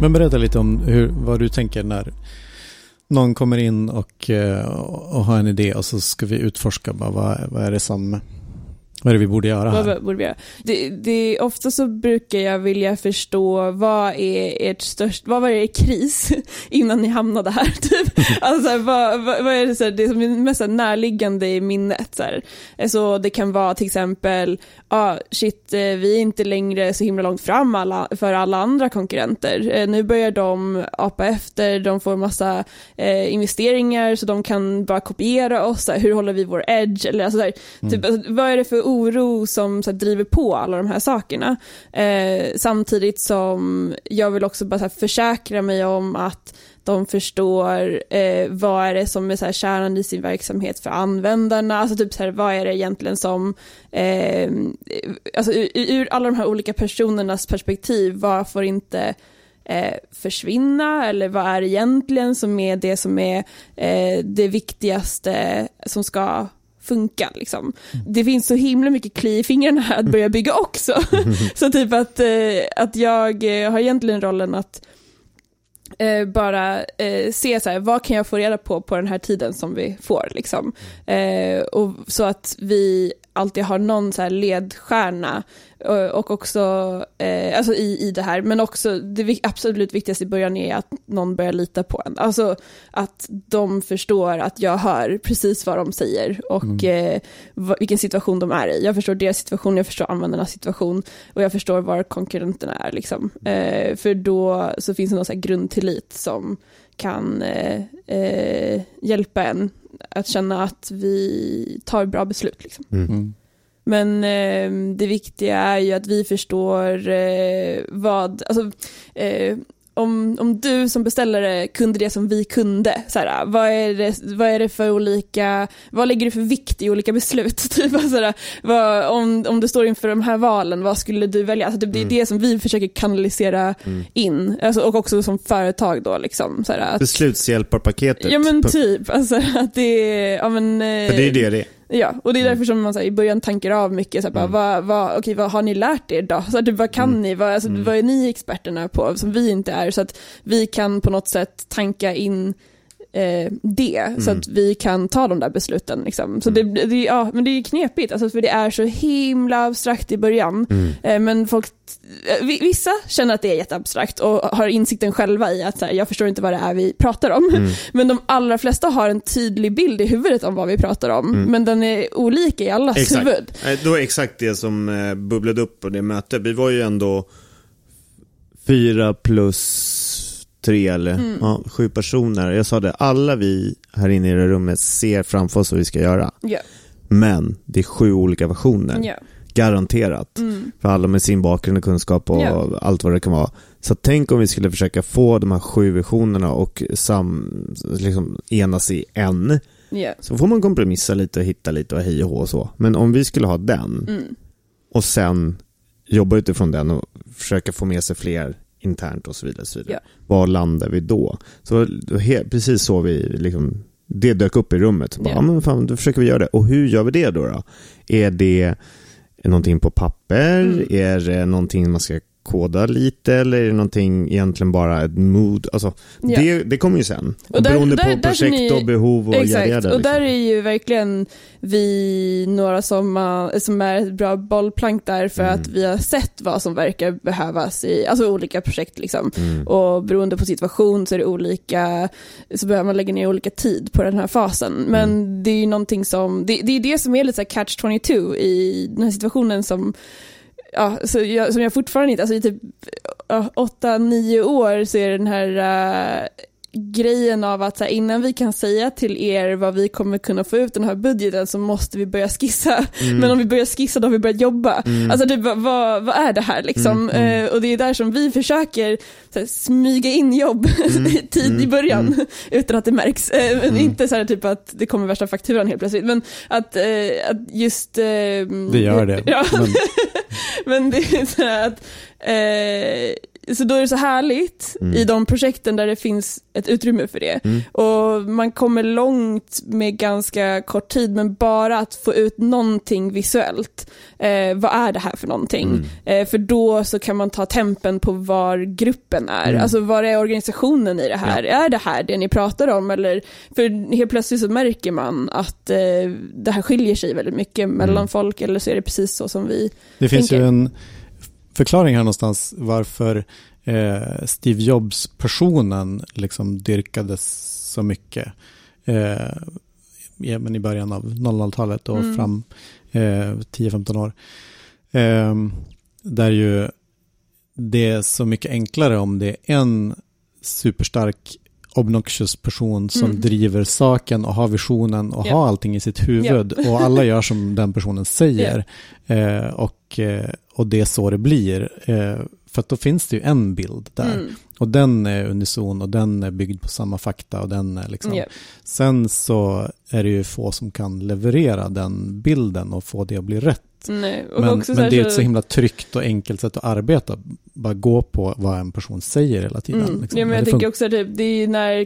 Men berätta lite om hur, vad du tänker när någon kommer in och, eh, och har en idé och så ska vi utforska bara, vad, vad är det som vad är det vi borde göra här? Vad borde vi göra? Det, det, ofta så brukar jag vilja förstå vad är ert störst, vad var er kris innan ni hamnade här? Typ. Alltså, vad, vad, vad är det, så här, det som är mest närliggande i minnet? Så, här. så det kan vara till exempel, ah, shit, eh, vi är inte längre så himla långt fram alla, för alla andra konkurrenter. Eh, nu börjar de apa efter, de får massa eh, investeringar så de kan bara kopiera oss. Så här, hur håller vi vår edge? Eller, alltså, så här, mm. typ, alltså, vad är det för oro som så här, driver på alla de här sakerna. Eh, samtidigt som jag vill också bara här, försäkra mig om att de förstår eh, vad är det som är så här, kärnan i sin verksamhet för användarna, alltså typ så här, vad är det egentligen som, eh, alltså ur, ur, alla de här olika personernas perspektiv, vad får inte eh, försvinna eller vad är egentligen som är det som är eh, det viktigaste som ska funka. Liksom. Det finns så himla mycket kli i fingrarna här att börja bygga också. så typ att, eh, att jag eh, har egentligen rollen att eh, bara eh, se så här, vad kan jag få reda på på den här tiden som vi får. Liksom. Eh, och så att vi alltid har någon så här ledstjärna och också eh, alltså i, i det här, men också det absolut viktigaste i början är att någon börjar lita på en. Alltså att de förstår att jag hör precis vad de säger och mm. eh, vilken situation de är i. Jag förstår deras situation, jag förstår användarnas situation och jag förstår var konkurrenterna är. Liksom. Eh, för då så finns det någon så grundtillit som kan eh, eh, hjälpa en att känna att vi tar bra beslut. Liksom. Mm. mm. Men eh, det viktiga är ju att vi förstår eh, vad, alltså, eh, om, om du som beställare kunde det som vi kunde, så här, vad, är det, vad är det för olika, vad lägger du för vikt i olika beslut? Typ, så här, vad, om, om du står inför de här valen, vad skulle du välja? Alltså, det, det är mm. det som vi försöker kanalisera mm. in, alltså, och också som företag då. Liksom, så här, att, Beslutshjälparpaketet. Ja men typ, alltså, att det ja, men, För det är det det är. Ja, och det är mm. därför som man så här, i början tankar av mycket, så här, bara, mm. vad, vad, okej, vad har ni lärt er då? Så här, vad kan mm. ni? Vad, alltså, mm. vad är ni experterna på som vi inte är? Så att vi kan på något sätt tanka in eh, det, mm. så att vi kan ta de där besluten. Liksom. Så mm. det, det, ja, men det är knepigt, alltså, för det är så himla abstrakt i början. Mm. Eh, men folk, eh, vissa känner att det är jätteabstrakt och har insikten själva i att här, jag förstår inte vad det är vi pratar om. Mm. Men de allra flesta har en tydlig bild i huvudet om vad vi pratar om, mm. men den är olika i allas exakt. huvud. Då är exakt det som eh, bubblade upp på det mötet. Vi var ju ändå fyra plus tre eller mm. ja, sju personer. Jag sa det, alla vi här inne i det rummet ser framför oss vad vi ska göra. Yeah. Men det är sju olika versioner. Yeah. Garanterat. Mm. För alla med sin bakgrund och kunskap och yeah. allt vad det kan vara. Så tänk om vi skulle försöka få de här sju visionerna och sam, liksom enas i en. Så får man kompromissa lite och hitta lite och hej och hå och så. Men om vi skulle ha den mm. och sen jobba utifrån den och försöka få med sig fler internt och så vidare. Så vidare. Ja. Var landar vi då? Så precis så vi liksom, det dök upp i rummet. Bara, ja. men fan, då försöker vi göra det. Och hur gör vi det då? då? Är det någonting på papper? Mm. Är det någonting man ska koda lite eller är det någonting egentligen bara ett mood? Alltså, ja. det, det kommer ju sen. Och där, beroende där, på där, projekt ni, och behov och Exakt, jada, och där liksom. är ju verkligen vi några som, som är ett bra bollplank där för mm. att vi har sett vad som verkar behövas i alltså olika projekt. Liksom. Mm. Och beroende på situation så är det olika, så behöver man lägga ner olika tid på den här fasen. Men mm. det är ju någonting som, det, det är det som är lite catch 22 i den här situationen som ja, så jag, som jag fortfarande inte, alltså i typ åtta, nio år så är den här uh, grejen av att så här, innan vi kan säga till er vad vi kommer kunna få ut den här budgeten så måste vi börja skissa. Mm. Men om vi börjar skissa då har vi börjat jobba. Mm. Alltså det, vad, vad är det här liksom? Mm. Uh, och det är där som vi försöker här, smyga in jobb mm. tid i mm. början mm. utan att det märks. Uh, inte så här typ att det kommer värsta fakturan helt plötsligt men att, uh, att just... det gör det. Ja. Men... men det är så här att så då är det så härligt mm. i de projekten där det finns ett utrymme för det. Mm. Och man kommer långt med ganska kort tid, men bara att få ut någonting visuellt. Eh, vad är det här för någonting? Mm. Eh, för då så kan man ta tempen på var gruppen är. Mm. Alltså var är organisationen i det här? Ja. Är det här det ni pratar om? Eller, för helt plötsligt så märker man att eh, det här skiljer sig väldigt mycket mellan mm. folk, eller så är det precis så som vi Det finns tänker. ju en förklaring här någonstans varför eh, Steve Jobs-personen liksom dyrkades så mycket. Eh, i början av 00-talet och mm. fram eh, 10-15 år. Eh, där ju det är så mycket enklare om det är en superstark obnoxious person som mm. driver saken och har visionen och yeah. har allting i sitt huvud yeah. och alla gör som den personen säger. Yeah. Eh, och, eh, och det är så det blir. Eh, för att då finns det ju en bild där. Mm. Och den är unison och den är byggd på samma fakta och den är liksom. Sen så är det ju få som kan leverera den bilden och få det att bli rätt. Nej, men, men det är ett så himla tryggt och enkelt sätt att arbeta. Bara gå på vad en person säger hela tiden. Mm. Liksom. Ja, men jag tänker också att det, det är när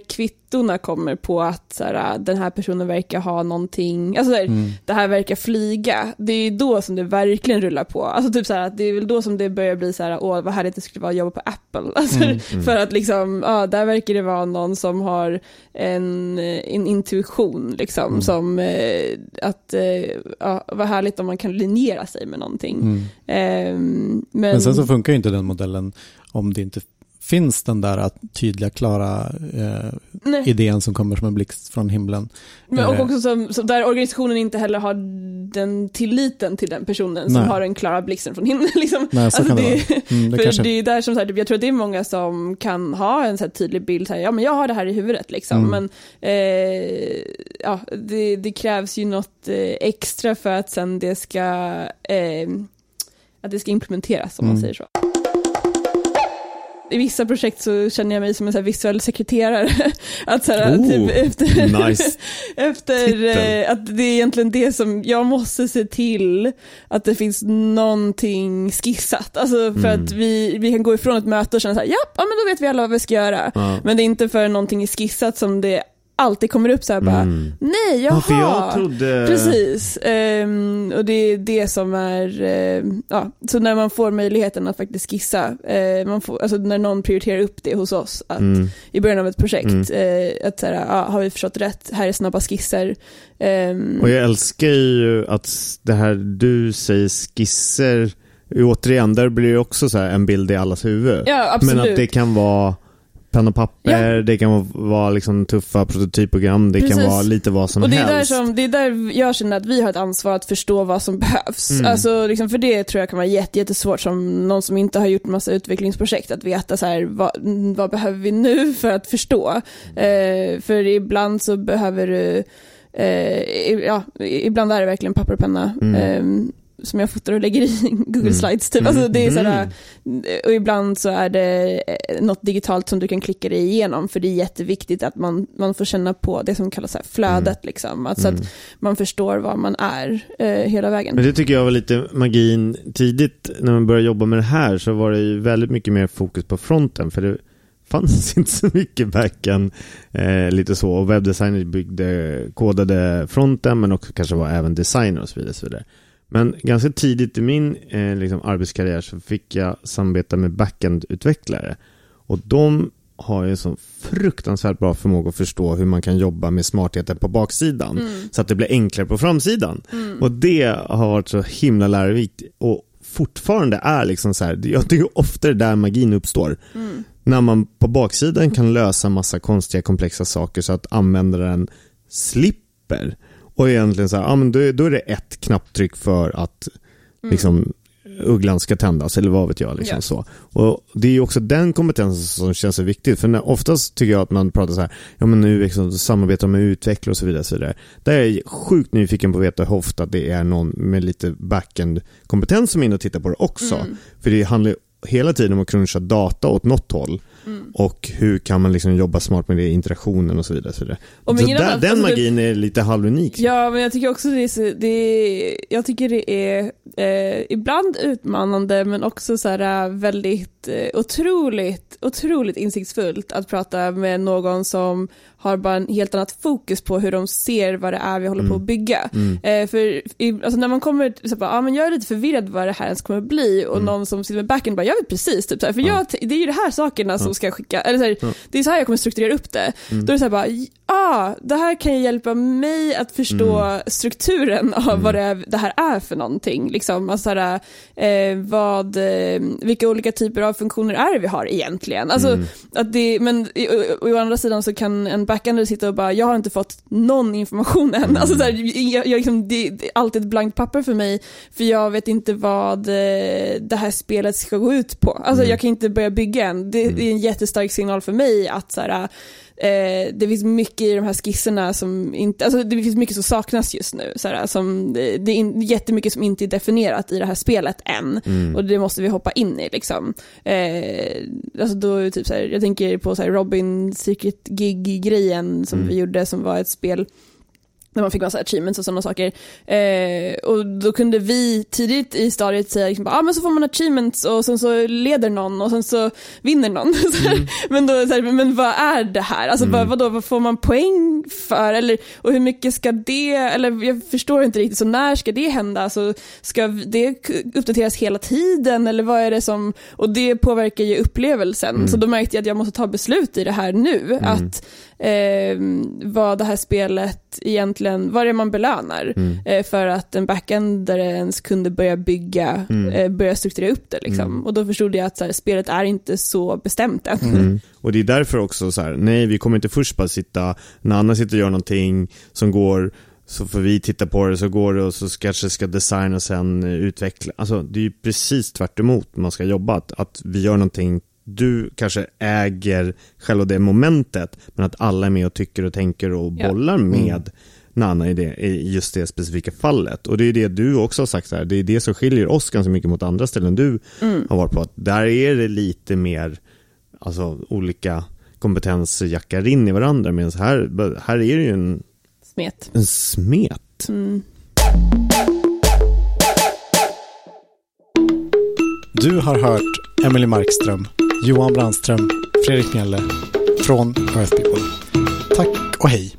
kvittorna kommer på att så här, den här personen verkar ha någonting, alltså här, mm. det här verkar flyga. Det är då som det verkligen rullar på. Alltså typ så här, det är väl då som det börjar bli så här, åh vad härligt det skulle vara att jobba på Apple. Alltså, mm. mm. För att liksom, ja, där verkar det vara någon som har en, en intuition liksom, mm. som eh, att, eh, ja, vad härligt om man kan linjera sig med någonting. Eh, men... men sen så funkar ju inte den modellen om det inte finns den där tydliga, klara eh, idén som kommer som en blixt från himlen. Men och eh. också som, som, där organisationen inte heller har den tilliten till den personen som har den klara blixten från himlen. Liksom. Nej, så alltså kan det, det, mm, det, för det är där som, så här, jag tror att det är många som kan ha en så tydlig bild, så här, ja men jag har det här i huvudet liksom. Mm. Men eh, ja, det, det, krävs ju något eh, extra för att sen det ska, eh, att det ska implementeras om mm. man säger så i vissa projekt så känner jag mig som en så visuell sekreterare. att så här, oh, typ efter, nice. efter eh, att det är egentligen det som, jag måste se till att det finns någonting skissat. Alltså för mm. att vi, vi kan gå ifrån ett möte och känna så här, ja, ja men då vet vi alla vad vi ska göra. Ja. Men det är inte för någonting är skissat som det alltid kommer upp så här bara, mm. nej, jaha. Ja, jag trodde... Precis. Um, och det är det som är, uh, ja, så när man får möjligheten att faktiskt skissa, uh, man får, alltså när någon prioriterar upp det hos oss, att mm. i början av ett projekt, mm. uh, att så här, ja, har vi förstått rätt, här är snabba skisser. Um, och jag älskar ju att det här du säger skisser, återigen, där blir det också så en bild i allas huvud. Ja, Men att det kan vara penna och papper, ja. det kan vara liksom tuffa prototypprogram, det Precis. kan vara lite vad som och det helst. Är där som, det är där jag känner att vi har ett ansvar att förstå vad som behövs. Mm. Alltså, liksom för det tror jag kan vara jättesvårt som någon som inte har gjort massa utvecklingsprojekt att veta så här, vad, vad behöver vi nu för att förstå. Eh, för ibland så behöver du Eh, ja, ibland är det verkligen papper och penna. Mm. Eh, som jag fotar och lägger i Google mm. Slides. Typ. Alltså, det är mm. sådär, och ibland så är det eh, något digitalt som du kan klicka dig igenom för det är jätteviktigt att man, man får känna på det som kallas här flödet. Mm. Liksom. Alltså mm. att man förstår var man är eh, hela vägen. Men det tycker jag var lite magin tidigt när man började jobba med det här så var det ju väldigt mycket mer fokus på fronten för det fanns inte så mycket backen eh, lite så och webbdesigner byggde kodade fronten men också kanske var även designer och så vidare. Så vidare. Men ganska tidigt i min eh, liksom, arbetskarriär så fick jag samarbeta med backend-utvecklare. Och de har ju en så fruktansvärt bra förmåga att förstå hur man kan jobba med smartheter på baksidan. Mm. Så att det blir enklare på framsidan. Mm. Och det har varit så himla lärorikt. Och fortfarande är liksom så här, jag tycker ofta det där magin uppstår. Mm. När man på baksidan kan lösa massa konstiga komplexa saker så att användaren slipper och egentligen så här, ja, men då, då är det ett knapptryck för att mm. liksom, ugglan ska tändas eller vad vet jag. Liksom yeah. så. Och Det är ju också den kompetensen som känns så viktig. För när, oftast tycker jag att man pratar så här, ja men nu liksom, samarbetar med utvecklare och så vidare. Så vidare. Där är jag sjukt nyfiken på att veta hur ofta det är någon med lite backend-kompetens som är inne och tittar på det också. Mm. För det handlar hela tiden om att cruncha data åt något håll. Mm. Och hur kan man liksom jobba smart med det, interaktionen och så vidare. Så, vidare. så där, den alltså magin är lite halvunik. Ja, men jag tycker också det är, det är jag tycker det är eh, ibland utmanande men också så här, äh, väldigt eh, otroligt, otroligt insiktsfullt att prata med någon som har bara en helt annat fokus på hur de ser vad det är vi håller mm. på att bygga. Mm. Eh, för i, alltså när man kommer, så bara, ah, men jag är lite förvirrad vad det här ens kommer bli och mm. någon som sitter med backen bara, jag vet precis, typ, så här, för jag, det är ju de här sakerna som ska skicka, eller så här, det är så här jag kommer strukturera upp det. Mm. Då är det så här bara, ah, det här kan ju hjälpa mig att förstå mm. strukturen av vad det, är, det, här är för någonting. Liksom. Alltså, här, eh, vad, eh, vilka olika typer av funktioner är det vi har egentligen? Alltså, att det, men å andra sidan så kan en backender sitter och bara, jag har inte fått någon information än. Mm. Alltså, så här, jag, jag, liksom, det, det, är alltid ett blankt papper för mig, för jag vet inte vad eh, det här spelet ska gå ut på. Alltså, mm. Jag kan inte börja bygga än. Det, mm. det är en jättestark signal för mig att så här, Eh, det finns mycket i de här skisserna som inte, alltså det finns mycket som saknas just nu. Såhär, som, det, är jättemycket som inte är definierat i det här spelet än. Mm. Och det måste vi hoppa in i liksom. Eh, alltså då, typ såhär, jag tänker på såhär Robin Secret Gig-grejen som mm. vi gjorde som var ett spel när man fick massa achievements och sådana saker. Eh, och då kunde vi tidigt i stadiet säga liksom, ah, men så får man achievements och sen så leder någon och sen så vinner någon. Mm. men, då, så här, men vad är det här? Alltså mm. vad, vad får man poäng för? Eller, och hur mycket ska det, eller jag förstår inte riktigt, så när ska det hända? Alltså, ska det uppdateras hela tiden eller vad är det som, och det påverkar ju upplevelsen. Mm. Så då märkte jag att jag måste ta beslut i det här nu. Mm. Att eh, vad det här spelet egentligen, vad det är man belönar mm. eh, för att en backendare ens kunde börja bygga, mm. eh, börja strukturera upp det liksom. Mm. Och då förstod jag att så här, spelet är inte så bestämt än. Mm. Och det är därför också så här, nej vi kommer inte först bara sitta, när Anna sitter och gör någonting som går så får vi titta på det, så går det och så kanske ska designa och sen utveckla. Alltså det är ju precis tvärt man ska jobba. Att, att vi gör någonting du kanske äger själva det momentet, men att alla är med och tycker och tänker och bollar ja. med mm. Nana i, det, i just det specifika fallet. Och det är det du också har sagt här, det är det som skiljer oss ganska mycket mot andra ställen du mm. har varit på. Att där är det lite mer, alltså olika kompetenser jackar in i varandra, medan här, här är det ju en smet. En smet. Mm. Du har hört Emily Markström Johan Brandström, Fredrik Mjelle från Earth People. Tack och hej!